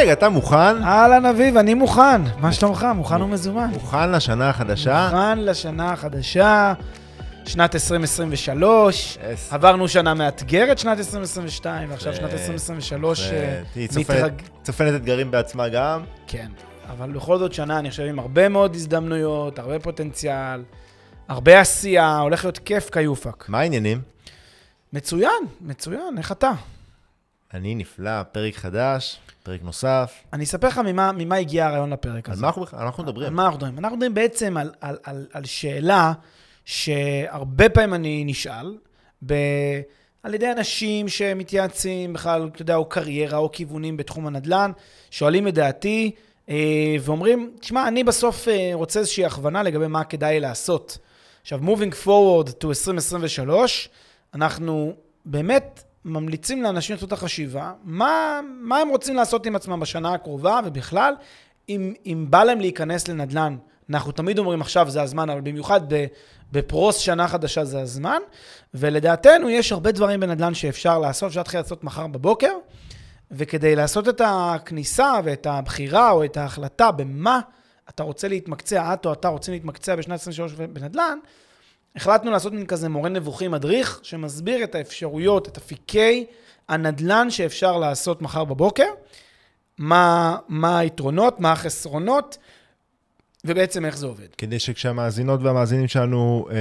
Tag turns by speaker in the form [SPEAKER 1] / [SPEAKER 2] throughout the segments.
[SPEAKER 1] פלג, אתה מוכן?
[SPEAKER 2] אהלן אביב, אני מוכן. מה שלומך? מוכן ומזומן.
[SPEAKER 1] מוכן לשנה החדשה?
[SPEAKER 2] מוכן לשנה החדשה, שנת 2023.
[SPEAKER 1] Yes.
[SPEAKER 2] עברנו שנה מאתגרת, שנת 2022, ועכשיו שנת 2023 אה,
[SPEAKER 1] היא
[SPEAKER 2] מתרג...
[SPEAKER 1] צופנת אתגרים בעצמה גם.
[SPEAKER 2] כן, אבל בכל זאת שנה, אני חושב, עם הרבה מאוד הזדמנויות, הרבה פוטנציאל, הרבה עשייה, הולך להיות כיף כיופק.
[SPEAKER 1] מה העניינים?
[SPEAKER 2] מצוין, מצוין, איך אתה?
[SPEAKER 1] אני נפלא, פרק חדש, פרק נוסף.
[SPEAKER 2] אני אספר לך ממה, ממה הגיע הרעיון לפרק
[SPEAKER 1] על
[SPEAKER 2] הזה.
[SPEAKER 1] מה אנחנו אנחנו
[SPEAKER 2] על
[SPEAKER 1] מדברים?
[SPEAKER 2] מה אנחנו מדברים? אנחנו מדברים בעצם על, על, על, על שאלה שהרבה פעמים אני נשאל, ב, על ידי אנשים שמתייעצים בכלל, אתה יודע, או קריירה או כיוונים בתחום הנדל"ן, שואלים את דעתי אה, ואומרים, תשמע, אני בסוף אה, רוצה איזושהי הכוונה לגבי מה כדאי לעשות. עכשיו, moving forward to 2023, אנחנו באמת ממליצים לאנשים לעשות את החשיבה, מה, מה הם רוצים לעשות עם עצמם בשנה הקרובה ובכלל, אם, אם בא להם להיכנס לנדל"ן, אנחנו תמיד אומרים עכשיו זה הזמן, אבל במיוחד בפרוס שנה חדשה זה הזמן, ולדעתנו יש הרבה דברים בנדל"ן שאפשר לעשות, אפשר להתחיל לעשות מחר בבוקר, וכדי לעשות את הכניסה ואת הבחירה או את ההחלטה במה אתה רוצה להתמקצע, את או אתה רוצים להתמקצע בשנת 23 בנדל"ן, החלטנו לעשות מין כזה מורה נבוכים מדריך, שמסביר את האפשרויות, את אפיקי הנדל"ן שאפשר לעשות מחר בבוקר, מה, מה היתרונות, מה החסרונות, ובעצם איך זה עובד.
[SPEAKER 1] כדי שכשהמאזינות והמאזינים שלנו אה, אה,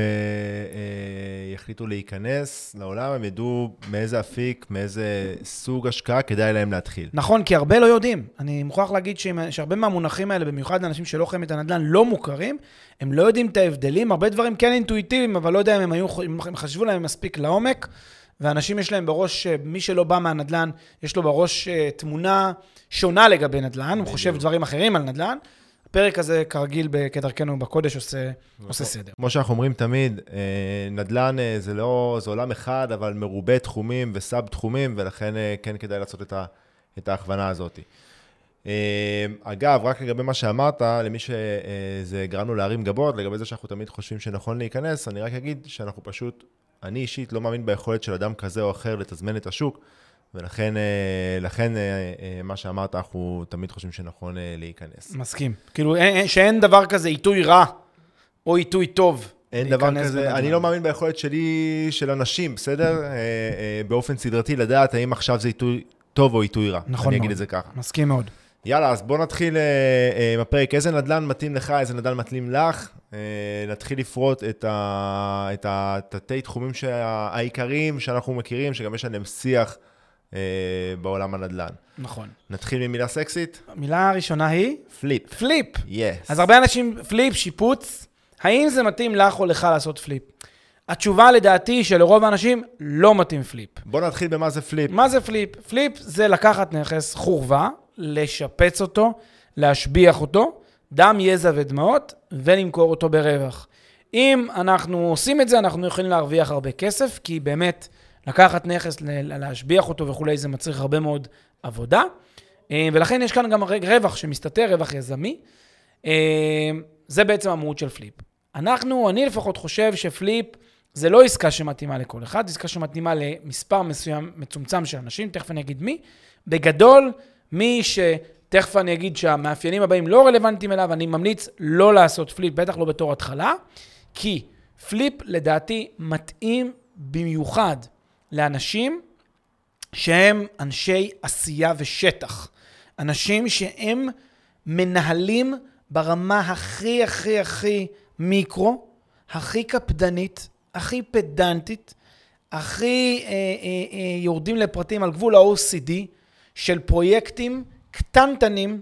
[SPEAKER 1] יחליטו להיכנס לעולם, הם ידעו מאיזה אפיק, מאיזה סוג השקעה כדאי להם להתחיל.
[SPEAKER 2] נכון, כי הרבה לא יודעים. אני מוכרח להגיד שהרבה מהמונחים האלה, במיוחד לאנשים שלא חיים את הנדל"ן, לא מוכרים, הם לא יודעים את ההבדלים, הרבה דברים כן אינטואיטיביים, אבל לא יודע אם הם היו, אם הם חשבו להם מספיק לעומק, ואנשים יש להם בראש, אה, מי שלא בא מהנדל"ן, יש לו בראש אה, תמונה שונה לגבי נדל"ן, הוא חושב דברים אחרים על נדל"ן. הפרק הזה, כרגיל, כדרכנו בקודש, עושה, עושה סדר.
[SPEAKER 1] כמו שאנחנו אומרים תמיד, אה, נדל"ן אה, זה לא, זה עולם אחד, אבל מרובה תחומים וסאב תחומים, ולכן אה, כן כדאי לעשות את, ה, את ההכוונה הזאת. אגב, רק לגבי מה שאמרת, למי שזה גרמנו להרים גבות, לגבי זה שאנחנו תמיד חושבים שנכון להיכנס, אני רק אגיד שאנחנו פשוט, אני אישית לא מאמין ביכולת של אדם כזה או אחר לתזמן את השוק, ולכן אה, לכן, אה, אה, מה שאמרת, אנחנו תמיד חושבים שנכון להיכנס.
[SPEAKER 2] מסכים. כאילו, אין- אין- שאין דבר כזה עיתוי רע או עיתוי טוב.
[SPEAKER 1] אין דבר כזה,
[SPEAKER 2] בנדל"ן.
[SPEAKER 1] אני לא מאמין ביכולת שלי, של אנשים, בסדר? באופן סדרתי לדעת האם עכשיו זה עיתוי טוב או עיתוי רע.
[SPEAKER 2] נכון
[SPEAKER 1] אני אגיד
[SPEAKER 2] מאוד.
[SPEAKER 1] את זה ככה.
[SPEAKER 2] מסכים מאוד.
[SPEAKER 1] יאללה, אז בוא נתחיל עם הפרק. איזה נדל"ן מתאים לך, איזה נדל"ן מתאים לך. נתחיל לפרוט את ה- את התתי תחומים שה- העיקריים שאנחנו מכירים, שגם יש עליהם שיח בעולם הנדל"ן.
[SPEAKER 2] נכון.
[SPEAKER 1] נתחיל ממילה סקסית?
[SPEAKER 2] המילה הראשונה היא
[SPEAKER 1] flip.
[SPEAKER 2] flip.
[SPEAKER 1] yes.
[SPEAKER 2] אז הרבה אנשים, flip, שיפוץ, האם זה מתאים לך או לך לעשות flip? התשובה לדעתי שלרוב האנשים לא מתאים flip.
[SPEAKER 1] בוא נתחיל במה זה flip.
[SPEAKER 2] מה זה flip? flip זה לקחת נכס חורבה, לשפץ אותו, להשביח אותו, דם, יזע ודמעות, ולמכור אותו ברווח. אם אנחנו עושים את זה, אנחנו יכולים להרוויח הרבה כסף, כי באמת, לקחת נכס, להשביח אותו וכולי, זה מצריך הרבה מאוד עבודה. אה, ולכן יש כאן גם רווח שמסתתר, רווח יזמי. אה, זה בעצם המהות של פליפ. אנחנו, אני לפחות חושב שפליפ זה לא עסקה שמתאימה לכל אחד, זה עסקה שמתאימה למספר מסוים, מצומצם של אנשים, תכף אני אגיד מי. בגדול, מי שתכף אני אגיד שהמאפיינים הבאים לא רלוונטיים אליו, אני ממליץ לא לעשות flip, בטח לא בתור התחלה, כי flip לדעתי מתאים במיוחד לאנשים שהם אנשי עשייה ושטח. אנשים שהם מנהלים ברמה הכי הכי הכי מיקרו, הכי קפדנית, הכי פדנטית, הכי אה, אה, אה, יורדים לפרטים על גבול ה-OCD של פרויקטים קטנטנים,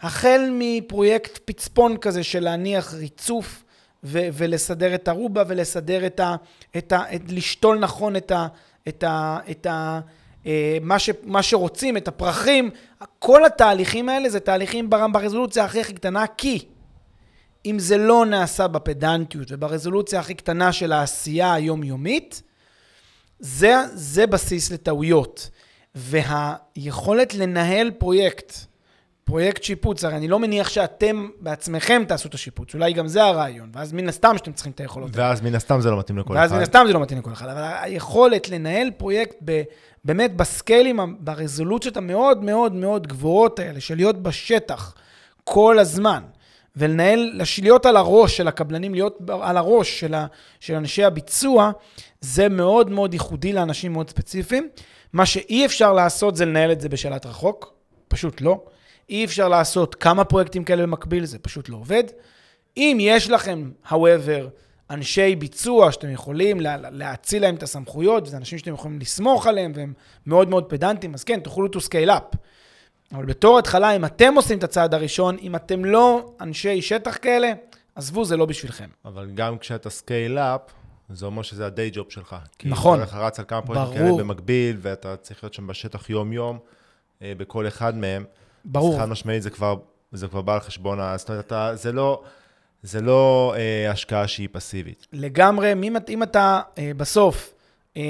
[SPEAKER 2] החל מפרויקט פצפון כזה של להניח ריצוף ו- ולסדר את הרובה ולסדר את ה... את ה את, לשתול נכון את ה... את ה, את ה אה, מה, ש, מה שרוצים, את הפרחים, כל התהליכים האלה זה תהליכים בר- ברזולוציה הכי הכי קטנה, כי אם זה לא נעשה בפדנטיות וברזולוציה הכי קטנה של העשייה היומיומית, זה, זה בסיס לטעויות. והיכולת לנהל פרויקט פרויקט שיפוץ, הרי אני לא מניח שאתם בעצמכם תעשו את השיפוץ, אולי גם זה הרעיון, ואז מן הסתם שאתם צריכים את היכולות.
[SPEAKER 1] ואז מן הסתם זה לא מתאים לכל
[SPEAKER 2] ואז
[SPEAKER 1] אחד.
[SPEAKER 2] מן הסתם זה לא מתאים לכל אחד, אבל היכולת לנהל פרויקט ב, באמת בסקיילים, ברזולוציות המאוד מאוד מאוד גבוהות האלה, של להיות בשטח כל הזמן, ולנהל, להיות על הראש של הקבלנים, להיות על הראש של, ה, של אנשי הביצוע, זה מאוד מאוד ייחודי לאנשים מאוד ספציפיים. מה שאי אפשר לעשות זה לנהל את זה בשלט רחוק, פשוט לא. אי אפשר לעשות כמה פרויקטים כאלה במקביל, זה פשוט לא עובד. אם יש לכם, however, אנשי ביצוע שאתם יכולים לה, להאציל להם את הסמכויות, וזה אנשים שאתם יכולים לסמוך עליהם, והם מאוד מאוד פדנטים, אז כן, תוכלו to scale up. אבל בתור התחלה, אם אתם עושים את הצעד הראשון, אם אתם לא אנשי שטח כאלה, עזבו, זה לא בשבילכם.
[SPEAKER 1] אבל גם כשאתה scale up, זה אומר שזה ה day job שלך.
[SPEAKER 2] נכון.
[SPEAKER 1] כי אתה רץ על כמה פרויקטים כאלה. במקביל, ואתה צריך להיות שם בשטח יום-יום, אה, בכל אחד מהם.
[SPEAKER 2] ברור.
[SPEAKER 1] אז חד משמעית זה כבר, זה כבר בא על חשבון, ה- זאת אומרת, אתה, זה לא, זה לא אה, השקעה שהיא פסיבית.
[SPEAKER 2] לגמרי, אם, אם אתה אה, בסוף אה,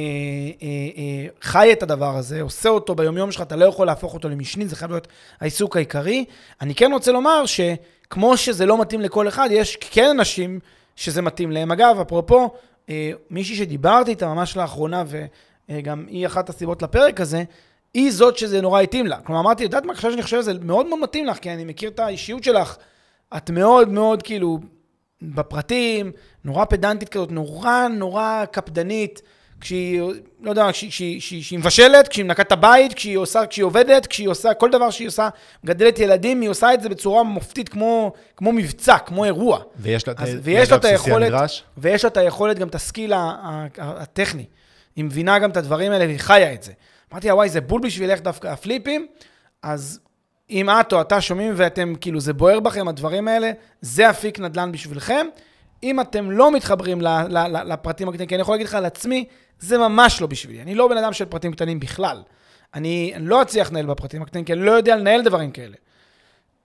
[SPEAKER 2] אה, אה, חי את הדבר הזה, עושה אותו ביומיום שלך, אתה לא יכול להפוך אותו למשני, זה חייב להיות העיסוק העיקרי. אני כן רוצה לומר שכמו שזה לא מתאים לכל אחד, יש כן אנשים שזה מתאים להם. אגב, אפרופו, אה, מישהי שדיברתי איתה ממש לאחרונה, וגם היא אחת הסיבות לפרק הזה, היא זאת שזה נורא התאים לה. כלומר, אמרתי, יודעת מה, עכשיו שאני חושב שזה מאוד מאוד מתאים לך, כי אני מכיר את האישיות שלך. את מאוד מאוד כאילו בפרטים, נורא פדנטית כזאת, נורא נורא קפדנית, כשהיא, לא יודע, כשהיא, כשהיא, כשהיא, כשהיא מבשלת, כשהיא מנקה את הבית, כשהיא עושה, כשהיא עובדת, כשהיא עושה, כל דבר שהיא עושה, מגדלת ילדים, היא עושה את זה בצורה מופתית, כמו, כמו מבצע, כמו אירוע.
[SPEAKER 1] ויש לה את
[SPEAKER 2] היכולת,
[SPEAKER 1] הנדרש.
[SPEAKER 2] ויש לה את היכולת, גם את הסקיל הטכני. היא מבינה גם את הדברים האלה והיא חיה את זה. אמרתי לה, וואי, זה בול בשבילך דווקא הפליפים, אז אם את או אתה שומעים ואתם, כאילו, זה בוער בכם, הדברים האלה, זה אפיק נדל"ן בשבילכם. אם אתם לא מתחברים לפרטים הקטנים, כי אני יכול להגיד לך על עצמי, זה ממש לא בשבילי. אני לא בן אדם של פרטים קטנים בכלל. אני, אני לא אצליח לנהל בפרטים הקטנים, כי אני לא יודע לנהל דברים כאלה.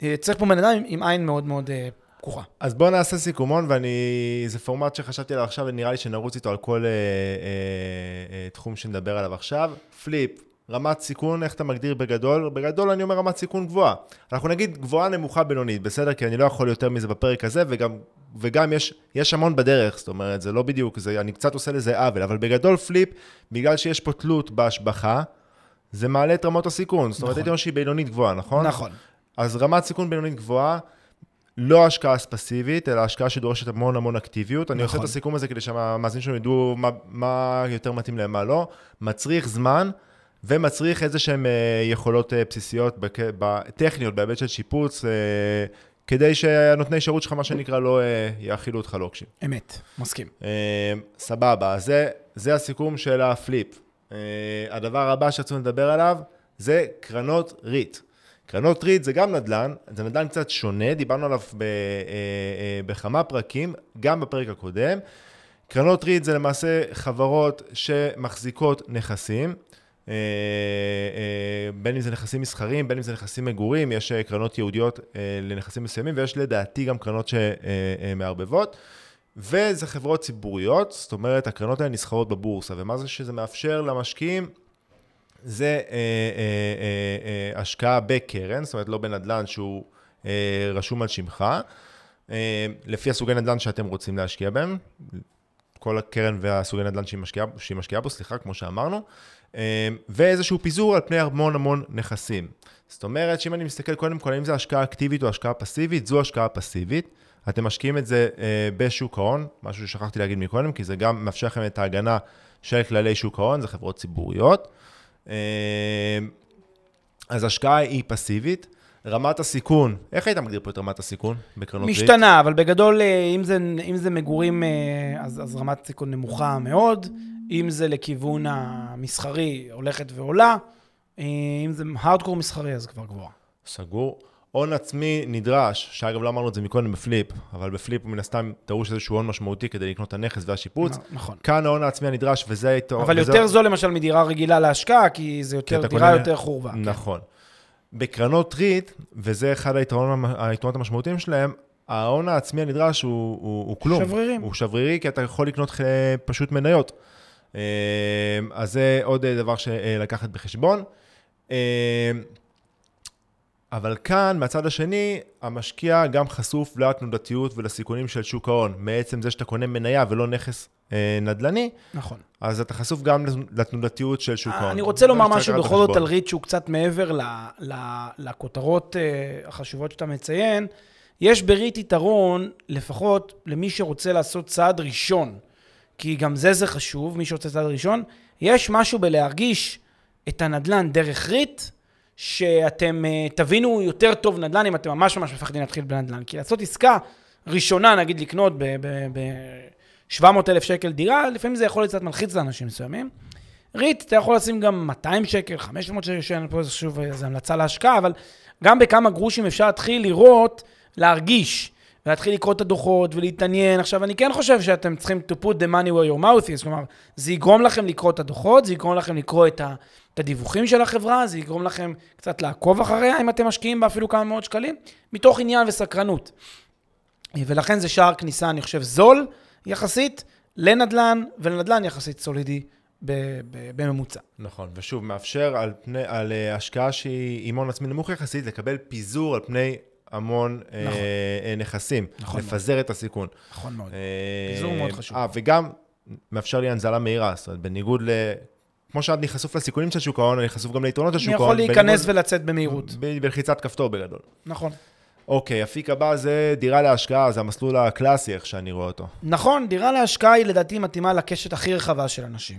[SPEAKER 2] אה, צריך פה בן אדם עם, עם עין מאוד מאוד אה, פקוחה.
[SPEAKER 1] אז בואו נעשה סיכומון, ואני... זה פורמט שחשבתי עליו עכשיו, ונראה לי שנרוץ איתו על כל אה, אה, אה, תחום שנדבר עליו עכשיו. פליפ, רמת סיכון, איך אתה מגדיר בגדול? בגדול אני אומר רמת סיכון גבוהה. אנחנו נגיד גבוהה, נמוכה, בינונית, בסדר? כי אני לא יכול יותר מזה בפרק הזה, וגם, וגם יש, יש המון בדרך, זאת אומרת, זה לא בדיוק, זה, אני קצת עושה לזה עוול, אבל בגדול פליפ, בגלל שיש פה תלות בהשבחה, זה מעלה את רמות הסיכון. זאת אומרת,
[SPEAKER 2] נכון.
[SPEAKER 1] הייתי אומר שהיא בינונית גבוהה, נכון?
[SPEAKER 2] נכון.
[SPEAKER 1] אז רמת סיכון בינונית גבוהה, לא השקעה פסיבית, אלא השקעה שדורשת המון המון אקטיביות. אני עושה את
[SPEAKER 2] נכון.
[SPEAKER 1] הסיכום הזה כדי שהמאזינים שלנו ידעו מה, מה יותר מתאים להם, מה לא. מצריך זמן ומצריך איזה שהן אה, יכולות אה, בסיסיות. טכניות, בהיבט של שיפוץ, אה, כדי שהנותני שירות שלך, מה שנקרא, לא יאכילו אותך לוקשים.
[SPEAKER 2] אמת, מסכים.
[SPEAKER 1] סבבה, זה, זה הסיכום של הפליפ. הדבר הבא שרצינו לדבר עליו זה קרנות ריט. קרנות ריט זה גם נדל"ן, זה נדל"ן קצת שונה, דיברנו עליו ב, אה, אה, בכמה פרקים, גם בפרק הקודם. קרנות ריט זה למעשה חברות שמחזיקות נכסים, אה, אה, בין אם זה נכסים מסחריים, בין אם זה נכסים מגורים, יש אה, קרנות ייעודיות לנכסים מסוימים, ויש לדעתי גם קרנות שמערבבות. וזה חברות ציבוריות, זאת אומרת, הקרנות האלה נסחרות בבורסה, ומה זה שזה מאפשר למשקיעים? זה אה, אה, אה, השקעה בקרן, זאת אומרת, לא בנדל"ן שהוא רשום על שמך, לפי הסוגי נדל"ן שאתם רוצים להשקיע בהם, כל הקרן והסוגי נדל"ן שהיא משקיעה, שהיא משקיעה בו, סליחה, כמו שאמרנו, ואיזשהו פיזור על פני המון המון נכסים. זאת אומרת, שאם אני מסתכל קודם כל, האם זו השקעה אקטיבית או השקעה פסיבית, זו השקעה פסיבית. אתם משקיעים את זה בשוק ההון, משהו ששכחתי להגיד מקודם, כי זה גם מאפשר לכם את ההגנה של כללי שוק ההון, זה חברות ציבוריות. אה, אז השקעה היא פסיבית. רמת הסיכון, איך היית מגדיר פה את רמת הסיכון בקרנות ריט?
[SPEAKER 2] משתנה, אבל בגדול, אה, אם זה, אם זה מגורים, אה, אז, אז רמת סיכון נמוכה מאוד. אם זה לכיוון המסחרי, הולכת ועולה. אה, אם זה הארדקור מסחרי, אז כבר גבוהה.
[SPEAKER 1] סגור. הון עצמי נדרש, שאגב לא אמרנו את זה מקודם בפליפ, אבל בפליפ מן הסתם דרוש איזשהו הון משמעותי כדי לקנות את הנכס והשיפוץ.
[SPEAKER 2] נכון.
[SPEAKER 1] כאן ההון העצמי הנדרש, וזה היתרון.
[SPEAKER 2] אבל
[SPEAKER 1] וזה-
[SPEAKER 2] יותר זול למשל מדירה רגילה להשקעה, כי זה יותר,
[SPEAKER 1] אתה
[SPEAKER 2] דירה
[SPEAKER 1] קונה-
[SPEAKER 2] יותר חורבה. כן.
[SPEAKER 1] נכון. בקרנות ריט, וזה אחד היתרונות, היתרונות המשמעותיים שלהם, ההון העצמי הנדרש הוא, הוא, הוא כלום.
[SPEAKER 2] שברירים.
[SPEAKER 1] הוא שברירי, כי אתה יכול לקנות אה, פשוט מניות. אה, אז זה עוד אה, דבר שלקחת בחשבון. אבל כאן, מהצד השני, המשקיע גם חשוף לתנודתיות ולסיכונים של שוק ההון. מעצם זה שאתה קונה מניה ולא נכס אה, נדל"ני,
[SPEAKER 2] נכון.
[SPEAKER 1] אז אתה חשוף גם לתנודתיות של שוק ההון.
[SPEAKER 2] אני רוצה לומר משהו בכל זאת. על REIT שהוא קצת מעבר ל, ל, לכותרות אה, החשובות שאתה מציין. יש ב REIT יתרון, לפחות למי שרוצה לעשות צעד ראשון, כי גם זה זה חשוב, מי שרוצה צעד ראשון, יש משהו בלהרגיש את הנדלן דרך REIT, שאתם אה, תבינו יותר טוב נדל"ן אם אתם ממש ממש מפחדים להתחיל בנדל"ן. כי לעשות עסקה ראשונה, נגיד לקנות ב-700 אלף שקל דירה, לפעמים זה יכול להיות קצת מלחיץ לאנשים מסוימים. ריט, אתה יכול לשים גם 200 שקל, 500 שקל, פה זה שוב, זו המלצה להשקעה, אבל גם בכמה גרושים אפשר להתחיל לראות, להרגיש, ולהתחיל לקרוא את הדוחות ולהתעניין. עכשיו, אני כן חושב שאתם צריכים to put the money where your mouth is, כלומר, זה יגרום לכם לקרוא את הדוחות, זה יגרום לכם לקרוא את, ה, את הדיווחים של החברה, זה יגרום לכם קצת לעקוב אחריה, אם אתם משקיעים בה אפילו כמה מאות שקלים, מתוך עניין וסקרנות. ולכן זה שער כניסה, אני חושב, זול יחסית לנדל"ן, ולנדל"ן יחסית סולידי בממוצע.
[SPEAKER 1] נכון, ושוב, מאפשר על, פני, על אה, השקעה שהיא עם הון עצמי נמוך יחסית, לקבל פיזור על פני המון
[SPEAKER 2] נכון.
[SPEAKER 1] נכון. אה, נכסים.
[SPEAKER 2] נכון
[SPEAKER 1] לפזר את הסיכון.
[SPEAKER 2] נכון מאוד.
[SPEAKER 1] אה,
[SPEAKER 2] פיזור מאוד חשוב.
[SPEAKER 1] אה, וגם מאפשר לי הנזלה מהירה, זאת אומרת, בניגוד ל... כמו שאני חשוף לסיכונים של שוק ההון, אני חשוף גם ליתרונות של
[SPEAKER 2] אני
[SPEAKER 1] שוק
[SPEAKER 2] יכול
[SPEAKER 1] ההון.
[SPEAKER 2] להיכנס
[SPEAKER 1] בניגוד-
[SPEAKER 2] ולצאת במהירות.
[SPEAKER 1] ב- בלחיצת כפתור בגדול.
[SPEAKER 2] נכון.
[SPEAKER 1] אוקיי, אפיק הבא זה דירה להשקעה, זה המסלול הקלאסי, איך שאני רואה אותו.
[SPEAKER 2] נכון, דירה להשקעה היא לדעתי מתאימה לקשת הכי רחבה של אנשים.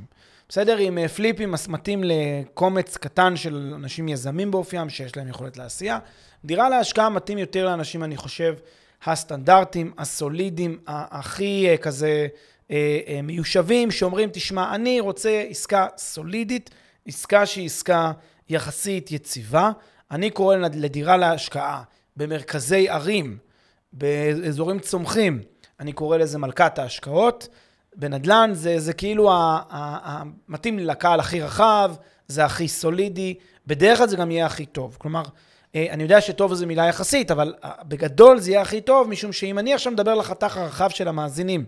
[SPEAKER 2] בסדר? עם אה, פליפים מתאים לקומץ קטן של אנשים יזמים באופיים, שיש להם יכולת לעשייה. דירה להשקעה מתאים יותר לאנשים, אני חושב, הסטנדרטים, הסולידיים, ה- הכי אה, כזה מיושבים, שאומרים, תשמע, אני רוצה עסקה סולידית, עסקה שהיא עסקה יחסית יציבה. אני קורא לד- לדירה להשקעה במרכזי ערים, באזורים צומחים, אני קורא לזה מלכת ההשקעות. בנדל"ן זה, זה כאילו ה- ה- ה- מתאים לקהל הכי רחב, זה הכי סולידי, בדרך כלל זה גם יהיה הכי טוב. כלומר, אה, אני יודע שטוב זו מילה יחסית, אבל אה, בגדול זה יהיה הכי טוב, משום שאם אני עכשיו מדבר לחתך הרחב של המאזינים,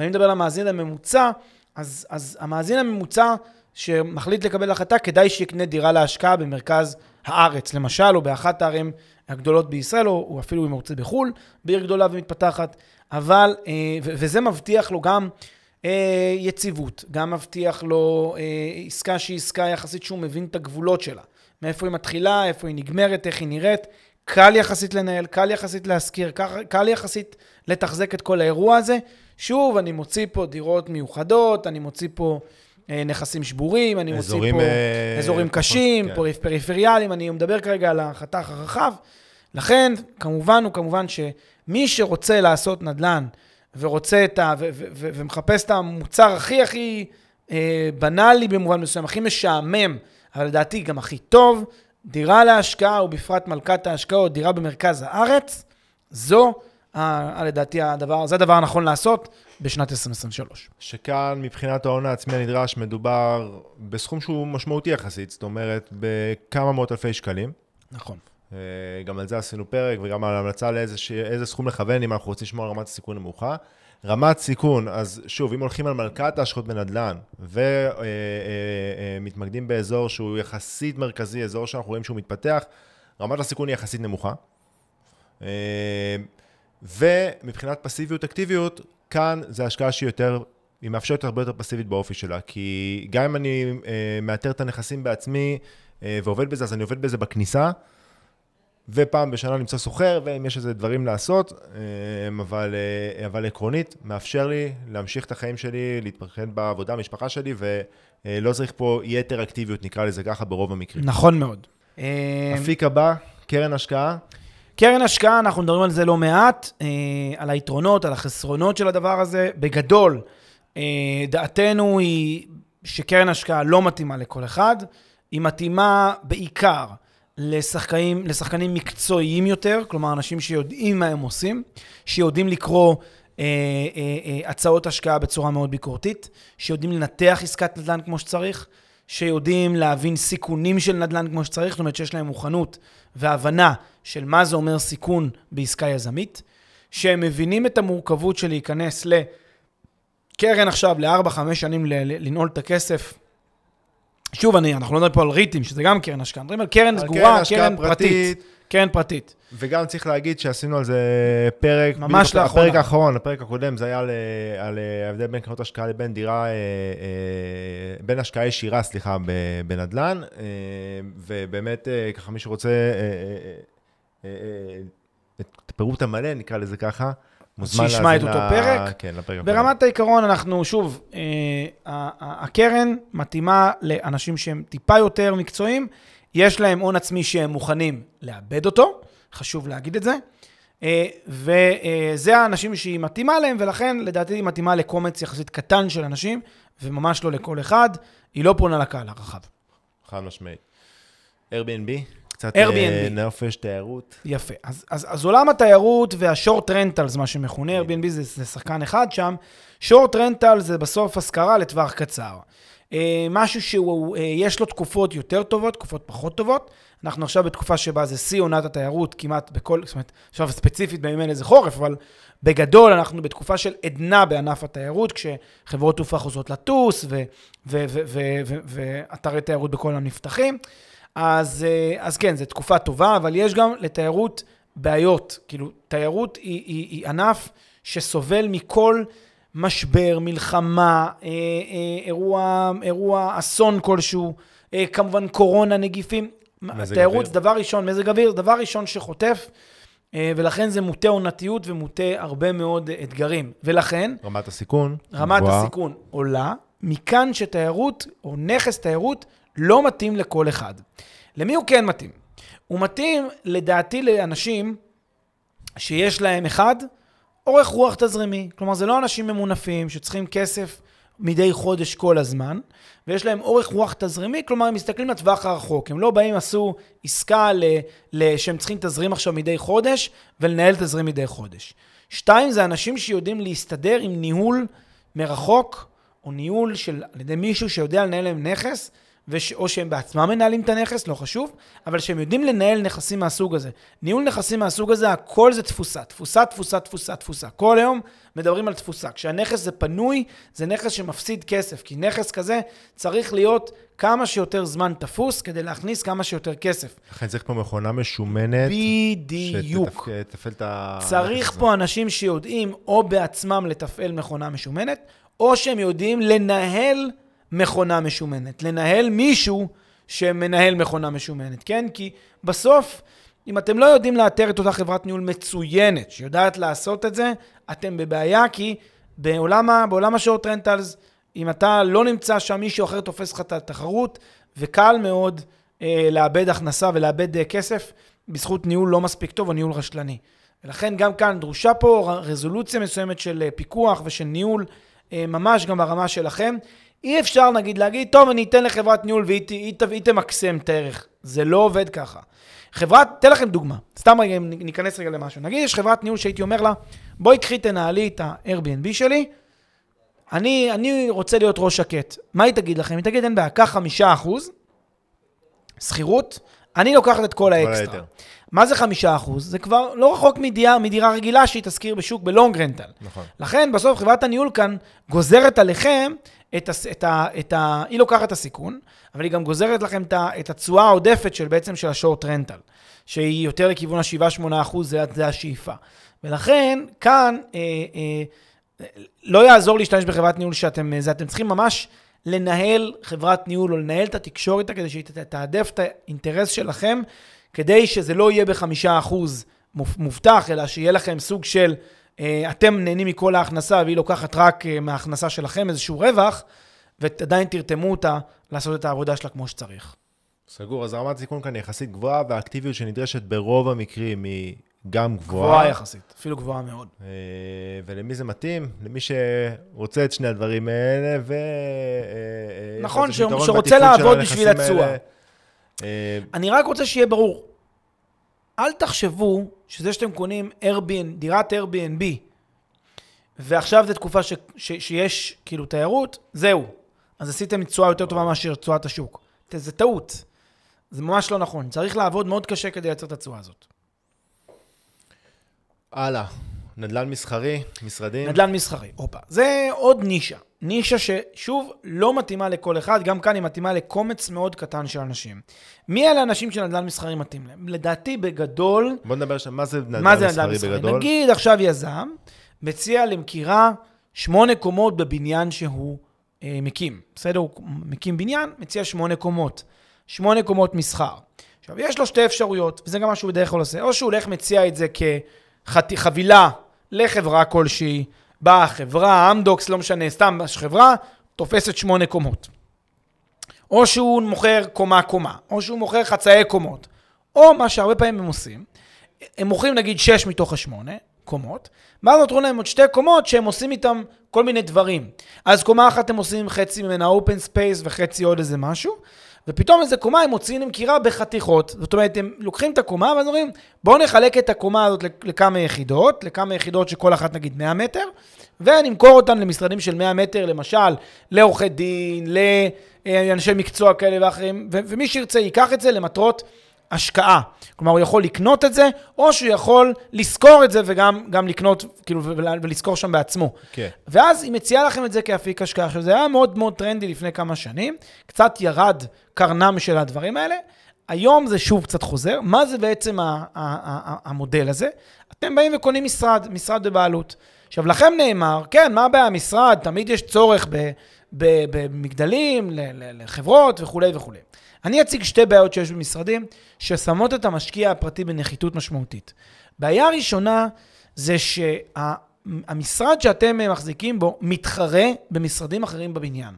[SPEAKER 2] ואני מדבר למאזין הממוצע, אז, אז המאזין הממוצע שמחליט לקבל החלטה, כדאי שיקנה דירה להשקעה במרכז הארץ, למשל, או באחת הערים הגדולות בישראל, או, או אפילו אם הוא רוצה בחו"ל, בעיר גדולה ומתפתחת. אבל, אה, וזה מבטיח לו גם אה, יציבות, גם מבטיח לו אה, עסקה שהיא עסקה יחסית שהוא מבין את הגבולות שלה. מאיפה היא מתחילה, איפה היא נגמרת, איך היא נראית. קל יחסית לנהל, קל יחסית להשכיר, קל יחסית לתחזק את כל האירוע הזה. שוב, אני מוציא פה דירות מיוחדות, אני מוציא פה אה, נכסים שבורים, אני מוציא פה
[SPEAKER 1] אה,
[SPEAKER 2] אזורים
[SPEAKER 1] פחות,
[SPEAKER 2] קשים,
[SPEAKER 1] כן.
[SPEAKER 2] פריפ- פריפריאליים, אני מדבר כרגע על החתך הרחב. לכן, כמובן הוא כמובן שמי שרוצה לעשות נדל"ן ורוצה את ה... ו- ו- ו- ומחפש את המוצר הכי הכי אה, בנאלי במובן מסוים, הכי משעמם, אבל לדעתי גם הכי טוב, דירה להשקעה, ובפרט מלכת ההשקעות, דירה במרכז הארץ, זו, לדעתי, הדבר, זה הדבר הנכון לעשות בשנת 2023.
[SPEAKER 1] שכאן, מבחינת ההון העצמי הנדרש, מדובר בסכום שהוא משמעותי יחסית, זאת אומרת, בכמה מאות אלפי שקלים.
[SPEAKER 2] נכון.
[SPEAKER 1] אה, גם על זה עשינו פרק, וגם על המלצה לאיזה איזה סכום לכוון, אם אנחנו רוצים לשמור על רמת סיכון נמוכה. רמת סיכון, אז שוב, אם הולכים על מלכת ההשקעות בנדל"ן, ומתמקדים באזור שהוא יחסית מרכזי, אזור שאנחנו רואים שהוא מתפתח, רמת הסיכון היא יחסית נמוכה. אה, ומבחינת פסיביות אקטיביות, כאן זה השקעה שהיא יותר, היא מאפשרת הרבה יותר פסיבית באופי שלה, כי גם אם אני אה, מאתר את הנכסים בעצמי אה, ועובד בזה, אז אני עובד בזה בכניסה, ופעם בשנה למצוא סוחר, ואם יש איזה דברים לעשות, אה, אבל, אה, אבל עקרונית, מאפשר לי להמשיך את החיים שלי, להתפרחן בעבודה, המשפחה שלי, ולא צריך פה יתר אקטיביות, נקרא לזה ככה, ברוב המקרים.
[SPEAKER 2] נכון מאוד. אה,
[SPEAKER 1] אפיק הבא, קרן השקעה.
[SPEAKER 2] קרן השקעה, אנחנו מדברים על זה לא מעט, אה, על היתרונות, על החסרונות של הדבר הזה. בגדול, אה, דעתנו היא שקרן השקעה לא מתאימה לכל אחד, היא מתאימה בעיקר לשחקנים, לשחקנים מקצועיים יותר, כלומר אנשים שיודעים מה הם עושים, שיודעים לקרוא אה, אה, אה, הצעות השקעה בצורה מאוד ביקורתית, שיודעים לנתח עסקת נדל"ן כמו שצריך, שיודעים להבין סיכונים של נדל"ן כמו שצריך, זאת אומרת שיש להם מוכנות והבנה של מה זה אומר סיכון בעסקה יזמית, שהם מבינים את המורכבות של להיכנס לקרן עכשיו ל-4-5 שנים לנעול את הכסף. שוב, אני, אנחנו לא מדברים פה על ריטים, שזה גם קרן השקעה, מדברים על קרן סגורה,
[SPEAKER 1] השקעה
[SPEAKER 2] קרן פרטית. קרן פרטית.
[SPEAKER 1] וגם צריך להגיד שעשינו על זה פרק,
[SPEAKER 2] ממש לאחרונה.
[SPEAKER 1] הפרק האחרון, הפרק הקודם, זה היה על, על ההבדל בין קרנות השקעה לבין דירה, אה, אה, בין השקעה ישירה, סליחה, בנדל"ן, אה, ובאמת, ככה מי שרוצה את הפירוט המלא, נקרא לזה ככה, מוזמן
[SPEAKER 2] שישמע את
[SPEAKER 1] להאזין
[SPEAKER 2] אותו פרק.
[SPEAKER 1] כן, לפרק.
[SPEAKER 2] ברמת העיקרון, אנחנו, שוב, אה, הקרן מתאימה לאנשים שהם טיפה יותר מקצועיים, יש להם הון עצמי שהם מוכנים לאבד אותו, חשוב להגיד את זה, אה, וזה האנשים שהיא מתאימה להם, ולכן לדעתי היא מתאימה לקומץ יחסית קטן של אנשים, וממש לא לכל אחד, היא לא פונה לקהל הרחב.
[SPEAKER 1] חד משמעית. Airbnb, קצת
[SPEAKER 2] Airbnb.
[SPEAKER 1] אה, נופש, תיירות.
[SPEAKER 2] יפה. אז, אז, אז עולם התיירות והשורט רנטלס, מה שמכונה, Airbnb זה, זה שחקן אחד שם. שורט רנטל זה בסוף השכרה לטווח קצר. אה, משהו שהוא, אה, לו תקופות יותר טובות, תקופות פחות טובות. אנחנו עכשיו בתקופה שבה זה שיא עונת התיירות כמעט בכל, זאת אומרת, עכשיו ספציפית בימים אלה זה חורף, אבל בגדול אנחנו בתקופה של עדנה בענף התיירות, כשחברות תעופה חוזרות לטוס ואתרי תיירות בכל העולם נפתחים. אז, אה, אז כן, זו תקופה טובה, אבל יש גם לתיירות בעיות. כאילו, תיירות היא, היא, היא ענף שסובל מכל משבר, מלחמה, אה, אה, אירוע, אירוע אסון כלשהו, אה, כמובן קורונה, נגיפים. תיירות. זה דבר ראשון, מזג אוויר, דבר ראשון שחוטף, אה, ולכן זה מוטה עונתיות ומוטה הרבה מאוד אתגרים. ולכן,
[SPEAKER 1] רמת הסיכון.
[SPEAKER 2] רמת
[SPEAKER 1] גבוהה.
[SPEAKER 2] הסיכון עולה, מכאן שתיירות או נכס תיירות לא מתאים לכל אחד. למי הוא כן מתאים? הוא מתאים, לדעתי, לאנשים שיש להם, אחד, אורך רוח תזרימי. כלומר, זה לא אנשים ממונפים שצריכים כסף מדי חודש כל הזמן, ויש להם אורך רוח תזרימי, כלומר, הם מסתכלים לטווח הרחוק. הם לא באים, עשו עסקה ל, ל, שהם צריכים תזרים עכשיו מדי חודש, ולנהל תזרים מדי חודש. שתיים, זה אנשים שיודעים להסתדר עם ניהול מרחוק, או ניהול של, על ידי מישהו שיודע לנהל להם נכס, וש, או שהם בעצמם מנהלים את הנכס, לא חשוב, אבל שהם יודעים לנהל נכסים מהסוג הזה. ניהול נכסים מהסוג הזה, הכל זה תפוסה. תפוסה, תפוסה, תפוסה, תפוסה. כל היום מדברים על תפוסה. כשהנכס זה פנוי, זה נכס שמפסיד כסף, כי נכס כזה צריך להיות כמה שיותר זמן תפוס כדי להכניס כמה שיותר כסף.
[SPEAKER 1] לכן צריך פה מכונה משומנת.
[SPEAKER 2] בדיוק.
[SPEAKER 1] שתתפעל את ה...
[SPEAKER 2] צריך. פה אנשים שיודעים או בעצמם לתפעל מכונה משומנת, או שהם יודעים לנהל מכונה משומנת. לנהל מישהו שמנהל מכונה משומנת, כן? כי בסוף, אם אתם לא יודעים לאתר את אותה חברת ניהול מצוינת, שיודעת לעשות את זה, אתם בבעיה, כי בעולם, בעולם השורט רנטלס, אם אתה לא נמצא שם, מישהו אחר תופס לך את התחרות, וקל מאוד אה, לאבד הכנסה ולאבד אה, כסף בזכות ניהול לא מספיק טוב או ניהול רשלני. ולכן גם כאן דרושה פה רזולוציה מסוימת של אה, פיקוח ושל ניהול, אה, ממש גם ברמה שלכם. אי אפשר נגיד להגיד, טוב, אני אתן לחברת ניהול והיא היא, היא תמקסם את הערך. זה לא עובד ככה. חברת, אתן לכם דוגמה, סתם רגע, ניכנס רגע למשהו. נגיד יש חברת ניהול שהייתי אומר לה, בואי קחי תנהלי את ה-Airbnb שלי, אני, אני רוצה להיות ראש שקט. מה היא תגיד לכם? היא תגיד, אין בעיה, קח חמישה אחוז, שכירות, אני לוקחת את כל האקסטרה.
[SPEAKER 1] היתר.
[SPEAKER 2] מה זה חמישה אחוז? זה כבר לא רחוק מדירה, מדירה רגילה שהיא תשכיר בשוק בלונג רנטל.
[SPEAKER 1] נכון.
[SPEAKER 2] לכן, בסוף חברת הניהול כאן גוזרת עליכם את ה... את ה, את ה היא לוקחת את הסיכון, אבל היא גם גוזרת לכם את, התשואה העודפת של בעצם של השורט רנטל, שהיא יותר לכיוון ה-7-8 אחוז, זה, זה השאיפה. ולכן, כאן אה, אה, לא יעזור להשתמש בחברת ניהול שאתם... זה, אתם צריכים ממש לנהל חברת ניהול או לנהל את התקשורת איתה כדי שהיא תתעדף את האינטרס שלכם, כדי שזה לא יהיה בחמישה אחוז מוב- מובטח, אלא שיהיה לכם סוג של, אה, אתם נהנים מכל ההכנסה והיא לוקחת רק אה, מההכנסה שלכם איזשהו רווח, ועדיין תרתמו אותה לעשות את העבודה שלה כמו שצריך.
[SPEAKER 1] סגור, אז רמת סיכון כאן יחסית גבוהה, והאקטיביות שנדרשת ברוב המקרים היא גם גבוהה.
[SPEAKER 2] גבוהה יחסית, אפילו גבוהה מאוד.
[SPEAKER 1] אה, ולמי זה מתאים? למי שרוצה את שני הדברים האלה, ו... אה, אה,
[SPEAKER 2] נכון, שרוצה לעבוד בשביל התשואה.
[SPEAKER 1] אה,
[SPEAKER 2] אני רק רוצה שיהיה ברור, אל תחשבו שזה שאתם קונים Airbnb, דירת Airbnb, ועכשיו זו תקופה ש, ש, שיש כאילו תיירות, זהו. אז עשיתם תשואה יותר טובה מאשר תשואת השוק. זה טעות. זה ממש לא נכון. צריך לעבוד מאוד קשה כדי לייצר את התשואה הזאת.
[SPEAKER 1] הלאה. נדל"ן מסחרי, משרדים.
[SPEAKER 2] נדל"ן מסחרי, הופה. זה עוד נישה. נישה ששוב, לא מתאימה לכל אחד, גם כאן היא מתאימה לקומץ מאוד קטן של אנשים. מי אלה האנשים שנדל"ן מסחרי מתאים להם? לדעתי בגדול...
[SPEAKER 1] בוא נדבר שם, מה זה נדל"ן מסחרי
[SPEAKER 2] נדל"ן מסחרי?
[SPEAKER 1] בגדול?
[SPEAKER 2] נגיד עכשיו יזם מציע למכירה שמונה קומות בבניין שהוא אה, מקים. בסדר? הוא מקים בניין, מציע שמונה קומות. שמונה קומות מסחר. עכשיו, יש לו שתי אפשרויות, וזה גם מה שהוא בדרך כלל עושה. או שהוא הולך מציע את זה כחבילה לחברה כלשהי, באה חברה, אמדוקס, לא משנה, סתם חברה, תופסת שמונה קומות. או שהוא מוכר קומה-קומה, או שהוא מוכר חצאי קומות, או מה שהרבה פעמים הם עושים, הם מוכרים נגיד שש מתוך השמונה קומות, ואז נותרו להם עוד שתי קומות שהם עושים איתם כל מיני דברים. אז קומה אחת הם עושים חצי ממנה open space וחצי עוד איזה משהו, ופתאום איזה קומה הם מוציאים למכירה בחתיכות. זאת אומרת, הם לוקחים את הקומה ואז אומרים, בואו נחלק את הקומה הזאת לכמה יחידות, לכמה יחידות שכל אחת נגיד 100 מטר, ונמכור אותן למשרדים של 100 מטר, למשל, לעורכי דין, לאנשי מקצוע כאלה ואחרים, ומי שירצה ייקח את זה למטרות השקעה. כלומר, הוא יכול לקנות את זה, או שהוא יכול לשכור את זה וגם גם לקנות, כאילו, ולשכור שם בעצמו.
[SPEAKER 1] כן.
[SPEAKER 2] ואז היא מציעה לכם את זה כאפיק השקעה. עכשיו, זה היה מאוד מאוד טרנדי לפני כמה שנים, קצת ירד קרנם של הדברים האלה. היום זה שוב קצת חוזר. מה זה בעצם המודל הזה? אתם באים וקונים משרד, משרד בבעלות. עכשיו, לכם נאמר, כן, מה הבעיה? משרד, תמיד יש צורך במגדלים, לחברות וכולי וכולי. אני אציג שתי בעיות שיש במשרדים, ששמות את המשקיע הפרטי בנחיתות משמעותית. בעיה ראשונה זה שהמשרד שאתם מחזיקים בו מתחרה במשרדים אחרים בבניין.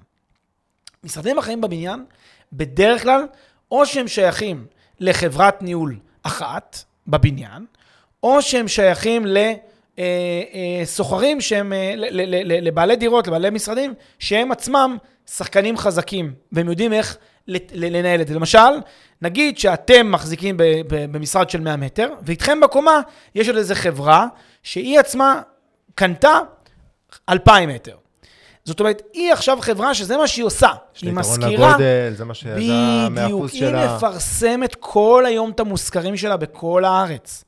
[SPEAKER 2] משרדים אחרים בבניין, בדרך כלל, או שהם שייכים לחברת ניהול אחת בבניין, או שהם שייכים לסוחרים שהם, אה, ל- ל- ל- לבעלי דירות, לבעלי משרדים, שהם עצמם שחקנים חזקים, והם יודעים איך ל- לנהל את זה. למשל, נגיד שאתם מחזיקים במשרד של 100 מטר, ואיתכם בקומה יש עוד איזו חברה שהיא עצמה קנתה 2,000 מטר. זאת אומרת, היא עכשיו חברה שזה מה שהיא עושה.
[SPEAKER 1] יש לה
[SPEAKER 2] היא
[SPEAKER 1] יתרון. לגודל, זה מה ש... זה המאה
[SPEAKER 2] בדיוק, היא
[SPEAKER 1] שלה.
[SPEAKER 2] מפרסמת כל היום את המושכרים שלה בכל הארץ.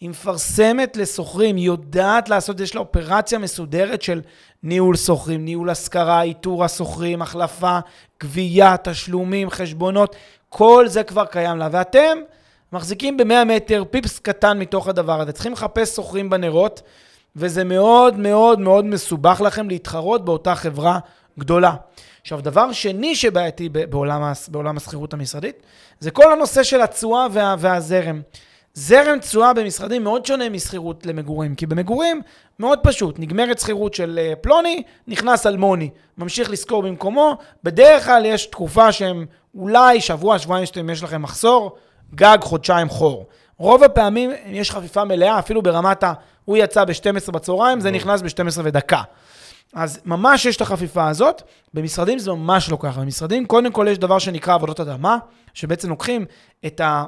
[SPEAKER 2] היא מפרסמת לשוכרים, היא יודעת לעשות, יש לה אופרציה מסודרת של ניהול שוכרים, ניהול השכרה, איתור השוכרים, החלפה, גבייה, תשלומים, חשבונות, כל זה כבר קיים לה. ואתם מחזיקים ב-100 מטר, פיפס קטן מתוך הדבר הזה. צריכים לחפש שוכרים בנרות, וזה מאוד מאוד מאוד מסובך לכם להתחרות באותה חברה גדולה. עכשיו, דבר שני שבעייתי בעולם, בעולם השכירות המשרדית, זה כל הנושא של התשואה וה, והזרם. זרם תשואה במשרדים מאוד שונה משכירות למגורים, כי במגורים מאוד פשוט, נגמרת שכירות של אה, פלוני, נכנס אלמוני, ממשיך לשכור במקומו, בדרך כלל יש תקופה שהם אולי שבוע, שבועיים שאתם יש לכם מחסור, גג חודשיים חור. רוב הפעמים יש חפיפה מלאה, אפילו ברמת ה... הוא יצא ב-12 בצהריים, זה נכנס ב-12 ודקה. אז ממש יש את החפיפה הזאת, במשרדים זה ממש לא ככה. במשרדים, קודם כל יש דבר שנקרא עבודות אדמה, שבעצם לוקחים את ה...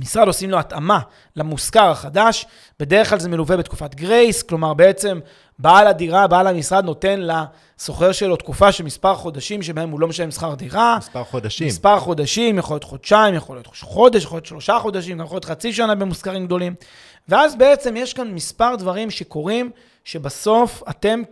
[SPEAKER 2] משרד עושים לו התאמה למושכר החדש, בדרך כלל זה מלווה בתקופת גרייס, כלומר בעצם בעל הדירה, בעל המשרד נותן לסוחר שלו תקופה של מספר חודשים שבהם הוא לא משלם שכר דירה.
[SPEAKER 1] מספר חודשים.
[SPEAKER 2] מספר חודשים, יכול להיות חודשיים, יכול להיות חודש, יכול להיות שלושה חודשים, גם יכול להיות חצי שנה במושכרים גדולים. ואז בעצם יש כאן מספר דברים שקורים, שבסוף אתם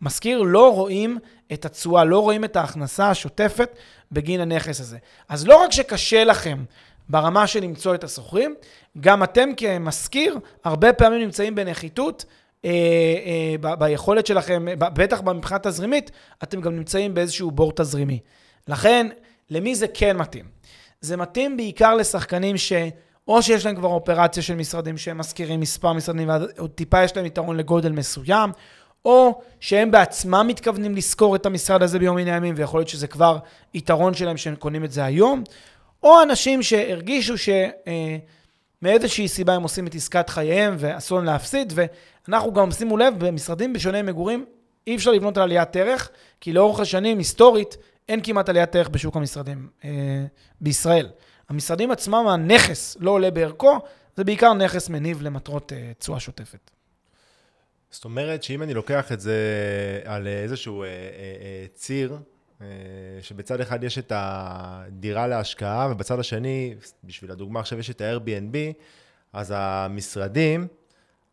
[SPEAKER 2] כמשכיר לא רואים את התשואה, לא רואים את ההכנסה השוטפת בגין הנכס הזה. אז לא רק שקשה לכם ברמה של למצוא את השוכרים, גם אתם כמשכיר, הרבה פעמים נמצאים בנחיתות. אה, אה, ב- ביכולת שלכם, בטח מבחינה תזרימית, אתם גם נמצאים באיזשהו בור תזרימי. לכן, למי זה כן מתאים? זה מתאים בעיקר לשחקנים ש... או שיש להם כבר אופרציה של משרדים שהם משכירים מספר משרדים, או טיפה יש להם יתרון לגודל מסוים, או שהם בעצמם מתכוונים לשכור את המשרד הזה ביום מן הימים, ויכול להיות שזה כבר יתרון שלהם שהם קונים את זה היום, או אנשים שהרגישו שמאיזושהי סיבה הם עושים את עסקת חייהם ואסור להם להפסיד, ואנחנו גם, שימו לב, במשרדים בשונה מגורים, אי אפשר לבנות על עליית ערך, כי לאורך השנים, היסטורית, אין כמעט עליית ערך בשוק המשרדים אה, בישראל. המשרדים עצמם, הנכס לא עולה בערכו, זה בעיקר נכס מניב למטרות אה, תשואה שוטפת.
[SPEAKER 1] זאת אומרת שאם אני לוקח את זה על איזשהו אה, אה, אה, ציר, אה, שבצד אחד יש את הדירה להשקעה, ובצד השני, בשביל הדוגמה עכשיו יש את ה-Airbnb, אז המשרדים,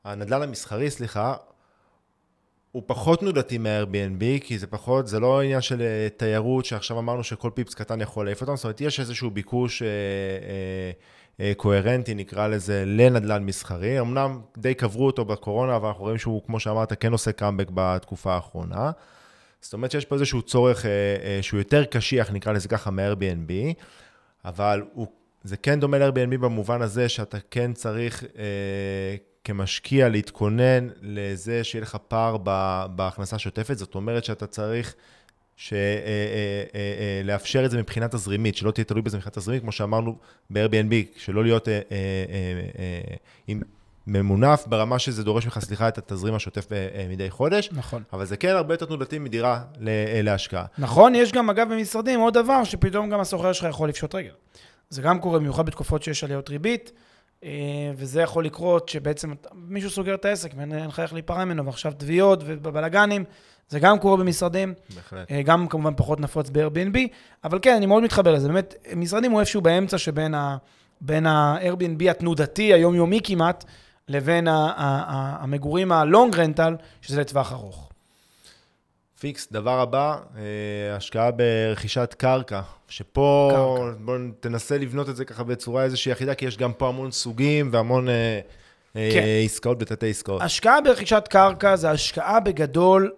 [SPEAKER 1] הנדל"ן המסחרי, סליחה, הוא פחות תנודתי מה-Airbnb, כי זה פחות, זה לא עניין של אה, תיירות, שעכשיו אמרנו שכל פיפס קטן יכול להעיף אותם, זאת אומרת, יש איזשהו ביקוש אה, אה, אה, קוהרנטי, נקרא לזה, לנדל"ן מסחרי. אמנם די קברו אותו בקורונה, אבל אנחנו רואים שהוא, כמו שאמרת, כן עושה קאמבק בתקופה האחרונה. זאת אומרת שיש פה איזשהו צורך אה, אה, שהוא יותר קשיח, נקרא לזה ככה, מ-Airbnb, אבל הוא, זה כן דומה ל-Airbnb במובן הזה שאתה כן צריך אה, כמשקיע להתכונן לזה שיהיה לך פער בהכנסה השוטפת, זאת אומרת שאתה צריך ש, אה, אה, אה, את זה מבחינה תזרימית, שלא תהיה תלוי בזה מבחינה תזרימית, כמו שאמרנו ב-Airbnb, שלא להיות עם ממונף ברמה שזה דורש ממך, סליחה, את התזרים השוטף אה, מדי חודש.
[SPEAKER 2] נכון.
[SPEAKER 1] אבל זה כן הרבה יותר תנודתי מדירה אה, להשקעה.
[SPEAKER 2] נכון, יש גם, אגב, במשרדים עוד דבר, שפתאום גם הסוחר שלך יכול לפשוט רגל. זה גם קורה במיוחד בתקופות שיש עליות ריבית, אה, וזה יכול לקרות שבעצם מישהו סוגר את העסק ואין לך איך להיפרע ממנו, ועכשיו תביעות ובלאגנים, זה גם קורה במשרדים.
[SPEAKER 1] בהחלט.
[SPEAKER 2] גם כמובן פחות נפוץ ב-Airbnb, אבל כן, אני מאוד מתחבר לזה. באמת, משרדים הוא איפשהו באמצע שבין ה... בין ה-Airbnb התנודתי, היומיומי כמעט, לבין המגורים ה-Long rental, שזה לטווח ארוך.
[SPEAKER 1] פיקס, דבר הבא, אה, השקעה ברכישת קרקע, שפה קרקע. בוא תנסה לבנות את זה ככה בצורה איזושהי יחידה, כי יש גם פה המון סוגים והמון אה, אה, כן. עסקאות ותתי עסקאות.
[SPEAKER 2] השקעה ברכישת קרקע זה השקעה בגדול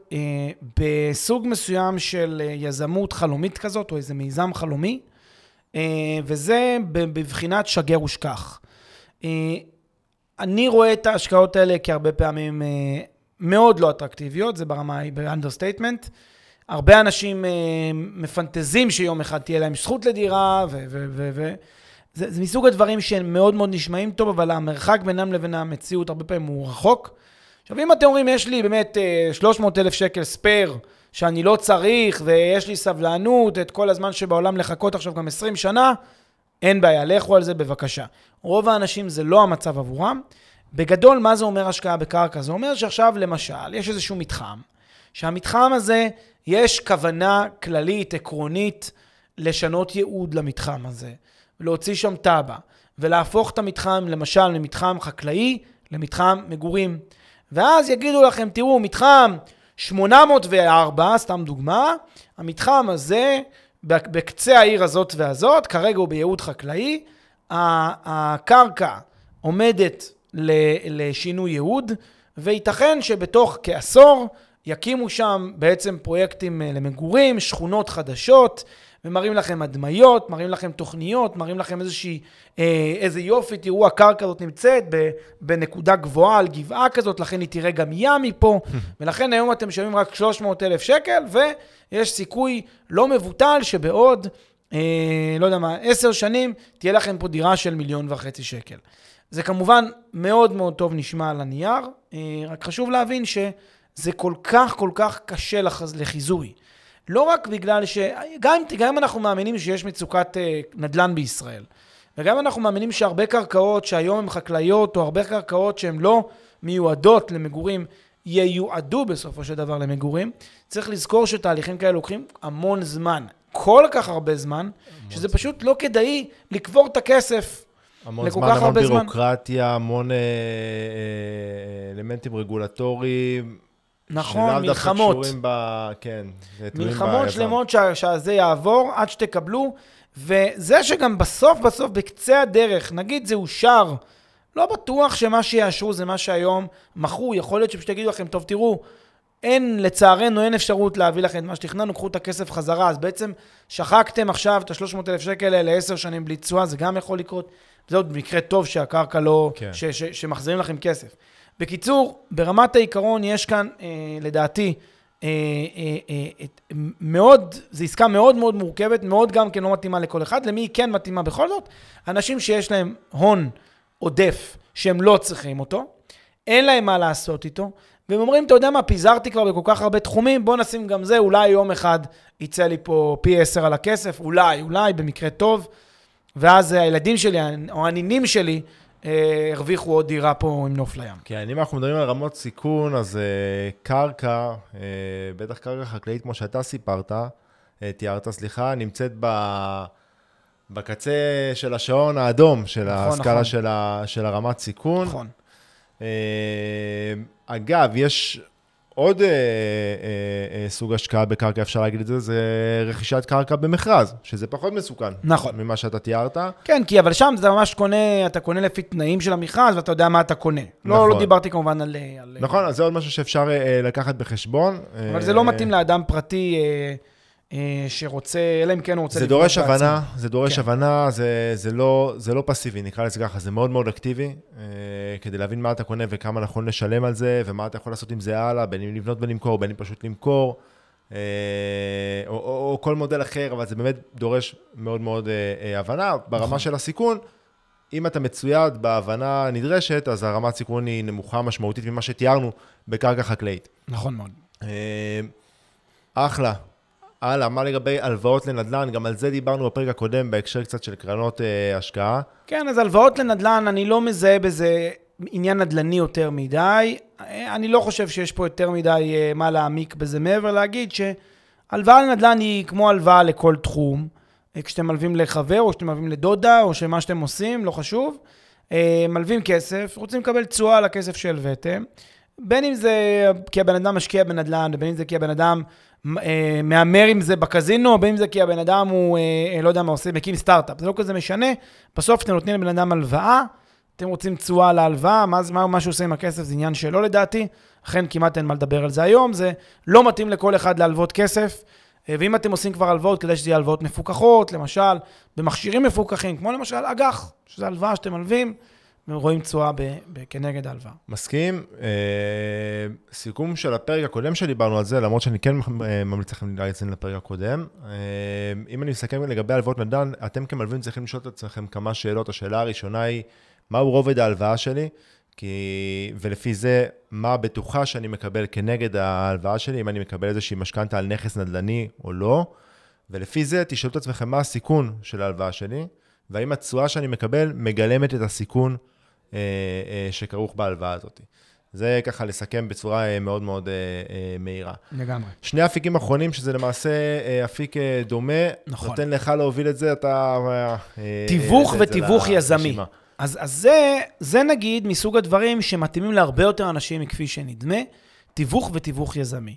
[SPEAKER 2] בסוג מסוים של יזמות חלומית כזאת, או איזה מיזם חלומי, וזה בבחינת שגר ושכח. אני רואה את ההשקעות האלה כהרבה פעמים אה, מאוד לא אטרקטיביות, זה ברמה, ב understatement. הרבה אנשים אה, מפנטזים שיום אחד תהיה להם זכות לדירה, ו... ו, ו, ו זה, זה מסוג הדברים שהם מאוד מאוד נשמעים טוב, אבל המרחק בינם לבין המציאות הרבה פעמים הוא רחוק. עכשיו, אם אתם אומרים, יש לי באמת 300 אה, אלף שקל ספייר, שאני לא צריך, ויש לי סבלנות, את כל הזמן שבעולם לחכות עכשיו גם 20 שנה, אין בעיה, לכו על זה בבקשה. רוב האנשים זה לא המצב עבורם. בגדול, מה זה אומר השקעה בקרקע? זה אומר שעכשיו, למשל, יש איזשהו מתחם, שהמתחם הזה, יש כוונה כללית, עקרונית, לשנות ייעוד למתחם הזה, להוציא שם תב"ע, ולהפוך את המתחם, למשל, ממתחם חקלאי למתחם מגורים. ואז יגידו לכם, תראו, מתחם 804, סתם דוגמה, המתחם הזה בקצה העיר הזאת והזאת, כרגע הוא בייעוד חקלאי, הקרקע עומדת לשינוי ייעוד, וייתכן שבתוך כעשור יקימו שם בעצם פרויקטים אה, למגורים, שכונות חדשות, ומראים לכם הדמיות, מראים לכם תוכניות, מראים לכם איזושהי, אה, איזה יופי, תראו, הקרקע הזאת נמצאת בנקודה גבוהה על גבעה כזאת, לכן היא תראה גם ים מפה, ולכן היום אתם משלמים רק 300 אלף שקל, ויש סיכוי לא מבוטל שבעוד, אה, לא יודע מה, עשר שנים, תהיה לכם פה דירה של מיליון וחצי שקל. זה כמובן מאוד מאוד טוב נשמע על הנייר, אה, רק חשוב להבין שזה כל כך כל כך קשה. לחיזוי. לא רק בגלל ש... גם, גם אם אנחנו מאמינים שיש מצוקת uh, נדל"ן בישראל, וגם אם אנחנו מאמינים שהרבה קרקעות שהיום הן חקלאיות, או הרבה קרקעות שהן לא מיועדות למגורים, ייועדו בסופו של דבר למגורים, צריך לזכור שתהליכים כאלה לוקחים המון זמן, כל כך הרבה זמן, שזה זמן. פשוט לא כדאי לקבור את הכסף
[SPEAKER 1] המון זמן, המון בירוקרטיה, המון אה, אה, אלמנטים רגולטוריים.
[SPEAKER 2] נכון, מלחמות.
[SPEAKER 1] ב... כן,
[SPEAKER 2] מלחמות שלמות שזה יעבור עד שתקבלו, וזה שגם בסוף בסוף בקצה הדרך, נגיד זה אושר, לא בטוח שמה שיאשרו זה מה שהיום מכרו, יכול להיות שפשוט יגידו לכם, טוב תראו, אין, לצערנו, אין אפשרות להביא לכם את מה שתכננו, קחו את הכסף חזרה, אז בעצם שחקתם עכשיו את ה-300,000 שקל האלה לעשר שנים בלי תשואה, זה גם יכול לקרות. זה עוד מקרה טוב שהקרקע לא, כן. ש, ש, שמחזירים לכם כסף. בקיצור, ברמת העיקרון יש כאן, אה, לדעתי, אה, אה, אה, מאוד, זו עסקה מאוד מאוד מורכבת, מאוד גם כן לא מתאימה לכל אחד. למי היא כן מתאימה בכל זאת? אנשים שיש להם הון עודף שהם לא צריכים אותו, אין להם מה לעשות איתו, והם אומרים, אתה יודע מה, פיזרתי כבר בכל כך הרבה תחומים, בוא נשים גם זה, אולי יום אחד יצא לי פה פי עשר על הכסף, אולי, אולי, במקרה טוב, ואז הילדים שלי, או הנינים שלי, הרוויחו עוד דירה פה עם נוף לים.
[SPEAKER 1] כן, אם אנחנו מדברים על רמות סיכון, אז אה, קרקע, אה, בטח קרקע חקלאית, כמו שאתה סיפרת, תיארת, סליחה, נמצאת ב... בקצה של השעון האדום של נכון, הסקאלה נכון. של, ה, של הרמת סיכון.
[SPEAKER 2] נכון.
[SPEAKER 1] אה, אגב, יש עוד אה, אה, אה, סוג השקעה בקרקע, אפשר להגיד את זה, זה רכישת קרקע במכרז, שזה פחות מסוכן.
[SPEAKER 2] נכון.
[SPEAKER 1] ממה שאתה תיארת.
[SPEAKER 2] כן, כי אבל שם אתה ממש קונה, אתה קונה לפי תנאים של המכרז, ואתה יודע מה אתה קונה. לא,
[SPEAKER 1] נכון.
[SPEAKER 2] לא דיברתי כמובן על... על
[SPEAKER 1] נכון, אז זה עוד משהו שאפשר אה, לקחת בחשבון.
[SPEAKER 2] אבל זה לא מתאים לאדם פרטי אה, אה, שרוצה, אלא אם כן הוא רוצה...
[SPEAKER 1] זה דורש. הבנה, זה דורש
[SPEAKER 2] כן.
[SPEAKER 1] הבנה, זה, זה, לא, זה לא פסיבי, נקרא לזה ככה, זה מאוד מאוד אקטיבי, אה, כדי להבין מה אתה קונה וכמה נכון לשלם על זה, ומה אתה יכול לעשות עם זה הלאה, בין אם לבנות ולמכור, בין אם פשוט למכור, אה, או, או, או כל מודל אחר, אבל זה באמת דורש מאוד מאוד אה, אה, הבנה. ברמה
[SPEAKER 2] נכון.
[SPEAKER 1] של הסיכון, אם אתה מצויד בהבנה הנדרשת, אז הרמת סיכון היא נמוכה משמעותית ממה שתיארנו בקרקע חקלאית.
[SPEAKER 2] נכון מאוד.
[SPEAKER 1] אה, אחלה. הלאה, מה לגבי הלוואות לנדל"ן? גם על זה דיברנו בפרק הקודם, בהקשר קצת של קרנות אה, השקעה.
[SPEAKER 2] כן, אז הלוואות לנדל"ן, אני לא מזהה בזה עניין נדל"ני יותר מדי. אה, אני לא חושב שיש פה יותר מדי אה, מה להעמיק בזה מעבר להגיד שהלוואה לנדל"ן היא כמו הלוואה לכל תחום. אה, כשאתם מלווים לחבר, או כשאתם מלווים לדודה, או שמה שאתם עושים, לא חשוב. אה, מלווים כסף, רוצים לקבל תשואה על הכסף שהלוויתם. בין אם זה כי הבן אדם משקיע בנדל"ן, ובין אם זה כי הבן אדם מהמר עם זה בקזינו, בין אם זה כי הבן אדם הוא, אה, אה, לא יודע מה עושה, מקים סטארט-אפ. זה לא כזה משנה. בסוף אתם נותנים לבן אדם הלוואה, אתם רוצים תשואה על ההלוואה, מה, מה, מה שהוא עושה עם הכסף זה עניין שלו לדעתי. אכן כמעט אין מה לדבר על זה היום, זה לא מתאים לכל אחד להלוות כסף. אה, ואם אתם עושים כבר הלוואות, כדאי שזה יהיה הלוואות מפוקחות, למשל, במכשירים מפוקחים, כמו למשל אג"ח, שזו הלוואה שאתם מלווים, ורואים תשואה כנגד ההלוואה.
[SPEAKER 1] מסכים. אה, סיכום של הפרק הקודם שדיברנו על זה, למרות שאני כן אה, ממליץ לכם להאזין לפרק הקודם. אה, אם אני מסכם לגבי הלוואות נדל"ן, אתם כמלווים צריכים לשאול את עצמכם כמה שאלות. השאלה הראשונה היא, מהו רובד ההלוואה שלי? כי, ולפי זה, מה הבטוחה שאני מקבל כנגד ההלוואה שלי, אם אני מקבל איזושהי משכנתה על נכס נדל"ני או לא. ולפי זה, תשאלו את עצמכם מה הסיכון של ההלוואה שלי, והאם התשואה שאני מקבל מגלמת את הסיכון שכרוך בהלוואה הזאת. זה ככה לסכם בצורה אה, מאוד מאוד אה, אה, מהירה.
[SPEAKER 2] לגמרי.
[SPEAKER 1] שני אפיקים אחרונים, שזה למעשה אה, אפיק אה, דומה,
[SPEAKER 2] נכון.
[SPEAKER 1] נותן לך להוביל את זה, אתה... אה,
[SPEAKER 2] תיווך
[SPEAKER 1] את
[SPEAKER 2] ותיווך יזמי.
[SPEAKER 1] לרשימה.
[SPEAKER 2] אז, אז זה, זה נגיד מסוג הדברים שמתאימים להרבה יותר אנשים מכפי שנדמה, תיווך ותיווך יזמי.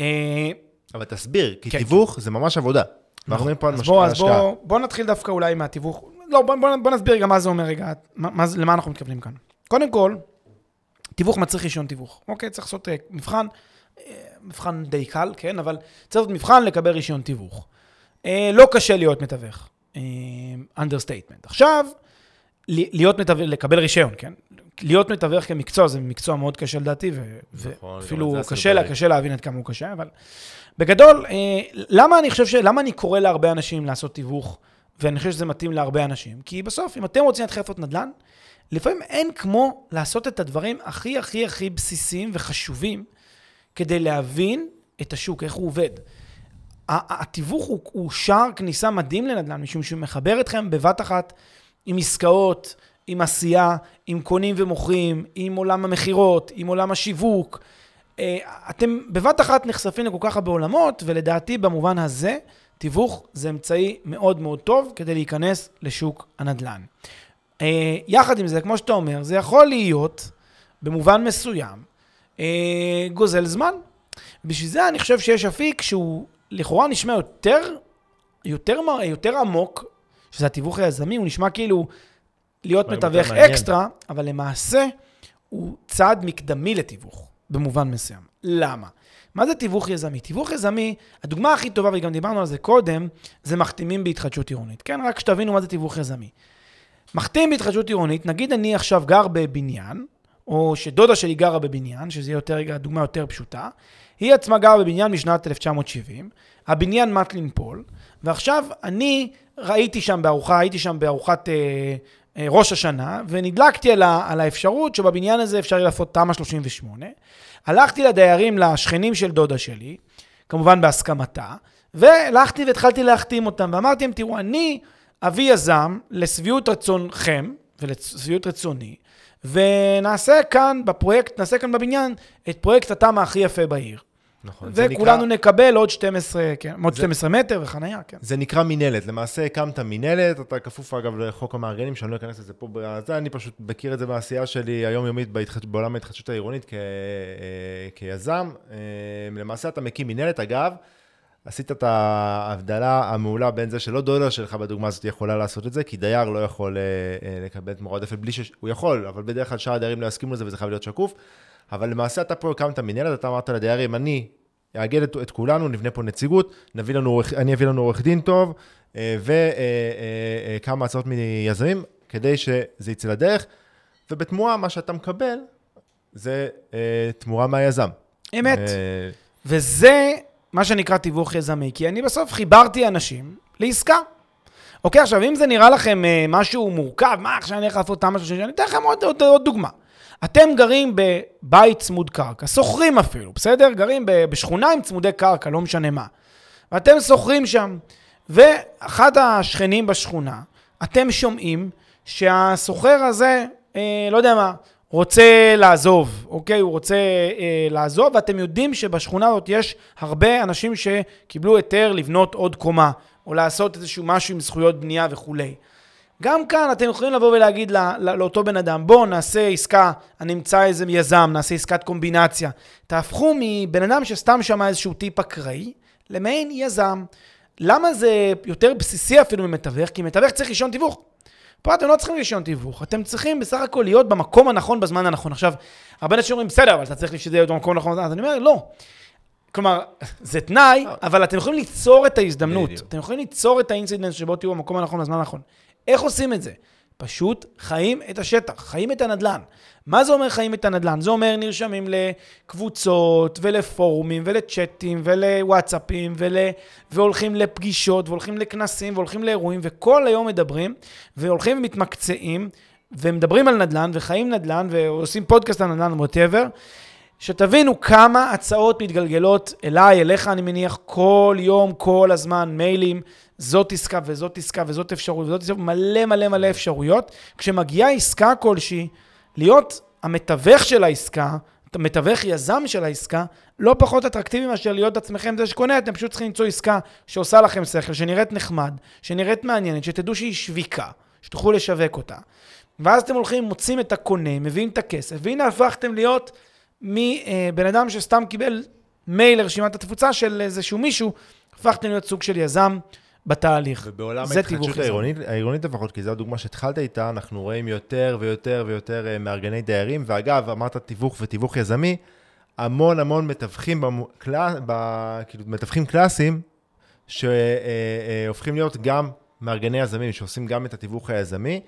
[SPEAKER 2] אה,
[SPEAKER 1] אבל תסביר, כי
[SPEAKER 2] כן,
[SPEAKER 1] תיווך זה ממש עבודה. אנחנו מדברים פה על על
[SPEAKER 2] אז
[SPEAKER 1] השקעה.
[SPEAKER 2] בוא, בוא נתחיל דווקא אולי מהתיווך. לא, בוא, בוא, בוא נסביר גם מה זה אומר רגע, מה, מה, למה אנחנו מתכוונים כאן. קודם כל, תיווך מצריך רישיון תיווך. אוקיי, צריך לעשות אה, מבחן, אה, מבחן די קל, כן, אבל צריך לעשות מבחן לקבל רישיון תיווך. אה, לא קשה להיות מתווך. אה, understatement. עכשיו, להיות מתווך, לקבל רישיון, כן? להיות מתווך כמקצוע זה מקצוע מאוד קשה לדעתי, ו-
[SPEAKER 1] נכון,
[SPEAKER 2] ואפילו
[SPEAKER 1] עשינו
[SPEAKER 2] קשה, לה. קשה להבין עד כמה הוא קשה, אבל בגדול, אה, למה אני חושב ש... למה אני קורא להרבה אנשים לעשות תיווך, ואני חושב שזה מתאים להרבה אנשים? כי בסוף, אם אתם רוצים להתחיל לעשות נדל"ן, לפעמים אין כמו לעשות את הדברים הכי הכי הכי בסיסיים וחשובים כדי להבין את השוק, איך הוא עובד. התיווך הוא, הוא שער כניסה מדהים לנדל"ן, משום שהוא מחבר אתכם בבת אחת עם עסקאות, עם עשייה, עם קונים ומוכרים, עם עולם המכירות, עם עולם השיווק. אה, אתם בבת אחת נחשפים לכל כך הרבה עולמות, ולדעתי במובן הזה, תיווך זה אמצעי מאוד מאוד טוב כדי להיכנס לשוק הנדל"ן. אה, יחד עם זה, כמו שאתה אומר, זה יכול להיות, במובן מסוים, אה, גוזל זמן. בשביל זה אני חושב שיש אפיק שהוא לכאורה נשמע יותר, יותר, יותר עמוק, שזה התיווך היזמי, הוא נשמע כאילו להיות מתווך. אקסטרה, אבל למעשה הוא צעד מקדמי לתיווך, במובן מסוים. למה? מה זה תיווך יזמי? תיווך יזמי, הדוגמה הכי טובה, וגם דיברנו על זה קודם, זה מחתימים בהתחדשות עירונית. כן, רק שתבינו מה זה תיווך יזמי. מחתים בהתחדשות עירונית, נגיד אני עכשיו גר בבניין, או שדודה שלי גרה בבניין, שזה יותר, דוגמה יותר פשוטה, היא עצמה גרה בבניין משנת 1970, הבניין מת לנפול, ועכשיו אני ראיתי שם בארוחה, הייתי שם בארוחת אה, אה, ראש השנה, ונדלקתי על, ה, על האפשרות שבבניין הזה אפשר לעשות תמ"א 38. הלכתי לדיירים, לשכנים של דודה שלי, כמובן בהסכמתה, והלכתי והתחלתי להחתים אותם, ואמרתי להם, תראו, אני אביא יזם לשביעות רצונכם ולשביעות רצוני, ונעשה כאן בפרויקט, נעשה כאן בבניין את פרויקט התמ"א הכי יפה בעיר.
[SPEAKER 1] נכון. זה
[SPEAKER 2] וכולנו
[SPEAKER 1] נקרא-
[SPEAKER 2] נקבל עוד 12, כן, עוד
[SPEAKER 1] זה-
[SPEAKER 2] 12 מטר וחנייה, כן.
[SPEAKER 1] זה נקרא מינהלת. למעשה הקמת מינהלת, אתה כפוף אגב לחוק המארגנים, שאני לא אכנס לזה פה בזה, אני פשוט מכיר את זה בעשייה שלי היומיומית בהתחד... בעולם ההתחדשות העירונית כ... אה, כיזם. אה, למעשה אתה מקים מינהלת, אגב, עשית את ההבדלה המעולה בין זה שלא דולר שלך בדוגמה הזאת יכולה לעשות את זה, כי דייר לא יכול אה, לקבל תמורה עודפת בלי ש... הוא יכול, אבל בדרך כלל שאר הדיירים לא יסכימו לזה וזה חייב להיות שקוף. אבל למעשה אתה פה הקמת מינהלת, אתה אמרת לדיירים, אני אאגד את, את כולנו, נבנה פה נציגות, נביא לנו, אני אביא לנו עורך דין טוב, וכמה הצעות מיזמים, כדי שזה יצא לדרך, ובתמורה, מה שאתה מקבל, זה אה, תמורה מהיזם.
[SPEAKER 2] אמת.
[SPEAKER 1] אה,
[SPEAKER 2] וזה מה שנקרא תיווך יזמי, כי אני בסוף חיברתי אנשים לעסקה. אוקיי, עכשיו, אם זה נראה לכם אה, משהו מורכב, מה עכשיו אני הולך לעשות משהו שאני אתן לכם עוד, עוד, עוד דוגמה. אתם גרים בבית צמוד קרקע, שוכרים אפילו, בסדר? גרים בשכונה עם צמודי קרקע, לא משנה מה. ואתם שוכרים שם, ואחד השכנים בשכונה, אתם שומעים שהסוחר הזה, אה, לא יודע מה, רוצה לעזוב, אוקיי? הוא רוצה אה, לעזוב, ואתם יודעים שבשכונה הזאת יש הרבה אנשים שקיבלו היתר לבנות עוד קומה, או לעשות איזשהו משהו עם זכויות בנייה וכולי. גם כאן אתם יכולים לבוא ולהגיד לא, לא, לאותו בן אדם, בואו נעשה עסקה, אני אמצא איזה יזם, נעשה עסקת קומבינציה. תהפכו מבן אדם שסתם שמע איזשהו טיפ אקראי, למעין יזם. למה זה יותר בסיסי אפילו ממתווך? כי מתווך צריך רישיון תיווך. פה אתם לא צריכים רישיון תיווך, אתם צריכים בסך הכל להיות במקום הנכון בזמן הנכון. עכשיו, הרבה אנשים אומרים, בסדר, אבל אתה צריך שזה יהיה במקום הנכון, אז אני אומר, לא. כלומר, זה תנאי, אבל אתם יכולים ליצור את ההזדמנות. אתם יכולים ליצור את ה incidence שבו תהיו במקום הנכון בזמן הנכון. איך עושים את זה? פשוט חיים את השטח, חיים את הנדל"ן. מה זה אומר חיים את הנדל"ן? זה אומר נרשמים לקבוצות ולפורומים ולצ'אטים ולוואטסאפים ול... והולכים לפגישות והולכים לכנסים והולכים לאירועים וכל היום מדברים והולכים ומתמקצעים ומדברים על נדל"ן וחיים נדל"ן ועושים פודקאסט על נדל"ן ווטאבר. שתבינו כמה הצעות מתגלגלות אליי, אליך אני מניח, כל יום, כל הזמן, מיילים, זאת עסקה וזאת עסקה וזאת אפשרות וזאת עסקה, מלא מלא מלא אפשרויות. כשמגיעה עסקה כלשהי, להיות המתווך של העסקה, מתווך יזם של העסקה, לא פחות אטרקטיבי מאשר להיות עצמכם זה שקונה, אתם פשוט צריכים למצוא עסקה שעושה לכם שכל, שנראית נחמד, שנראית מעניינת, שתדעו שהיא שביקה, שתוכלו לשווק אותה. ואז אתם הולכים, מוצאים את הקונה, מביאים את הכסף, והנה הפכתם להיות מבן אדם שסתם קיבל מייל לרשימת התפוצה של איזשהו מישהו, הפכתם להיות סוג של יזם בתהליך.
[SPEAKER 1] ובעולם ההתחדשות. העירונית, העירונית לפחות, כי זו הדוגמה שהתחלת איתה, אנחנו רואים יותר ויותר ויותר אה, מארגני דיירים, ואגב, אמרת תיווך ותיווך יזמי, המון המון מתווכים, במו- קלה, ב, כאילו, מתווכים קלאסיים, שהופכים להיות גם מארגני יזמים, שעושים גם את התיווך היזמי.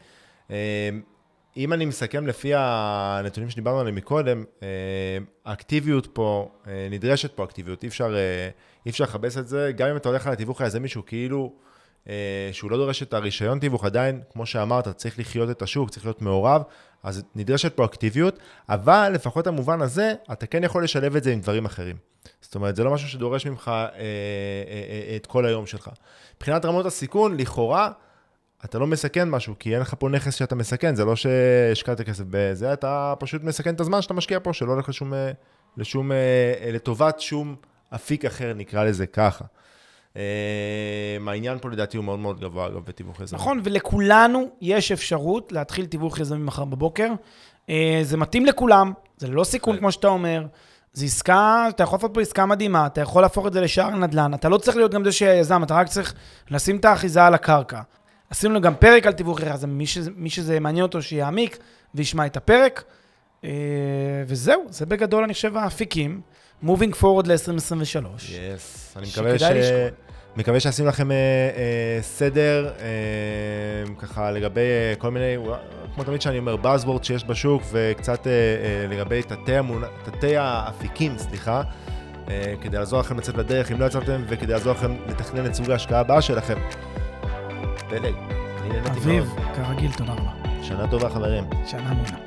[SPEAKER 1] אה, אם אני מסכם לפי הנתונים שדיברנו עליהם מקודם, אה, האקטיביות פה, אה, נדרשת פה אקטיביות, אי אפשר, אה, אי אפשר לכבס את זה, גם אם אתה הולך על התיווך היזמי שהוא כאילו, אה, שהוא לא דורש את הרישיון תיווך, עדיין, כמו שאמרת, צריך לחיות את השוק, צריך להיות מעורב, אז נדרשת פה אקטיביות, אבל לפחות המובן הזה, אתה כן יכול לשלב את זה עם דברים אחרים. זאת אומרת, זה לא משהו שדורש ממך אה, אה, אה, את כל היום שלך. מבחינת רמות הסיכון, לכאורה, אתה לא מסכן משהו, כי אין לך פה נכס שאתה מסכן, זה לא שהשקעת כסף בזה, אתה פשוט מסכן את הזמן שאתה משקיע פה, שלא הולך לשום, אה, לשום, אה, אה, לטובת שום אפיק אחר, נקרא לזה ככה. אה, העניין פה לדעתי הוא מאוד מאוד גבוה, אגב, בתיווך יזמי.
[SPEAKER 2] נכון, ולכולנו יש אפשרות להתחיל תיווך יזמי מחר בבוקר. אה, זה מתאים לכולם, זה ללא סיכון,
[SPEAKER 1] כן.
[SPEAKER 2] כמו שאתה אומר. זו עסקה, אתה יכול לעשות פה עסקה מדהימה, אתה יכול להפוך את זה לשער נדל"ן, אתה לא צריך להיות גם זה שיזם, אתה רק צריך לשים את האחיזה על הקרקע. עשינו גם פרק על תיווך יזמי, מי, שזה- מי שזה מעניין אותו שיעמיק וישמע את הפרק. אה, וזהו, זה בגדול, אני חושב, האפיקים. Moving forward ל-2023.
[SPEAKER 1] יס, אני מקווה ש... מקווה שעשינו לכם אה, אה, סדר, אה, ככה לגבי אה, כל מיני, כמו תמיד שאני אומר, Buzzword שיש בשוק, וקצת אה, אה, לגבי תתי, המונה, תתי האפיקים, סליחה, אה, כדי לעזור לכם לצאת לדרך, אם לא יצאתם, וכדי לעזור לכם לתכנן את סוג ההשקעה הבאה שלכם. פלג, אני נהניתי
[SPEAKER 2] אביב,
[SPEAKER 1] מאוד.
[SPEAKER 2] כרגיל, תודה רבה.
[SPEAKER 1] שנה טובה, חברים.
[SPEAKER 2] שנה מעולה.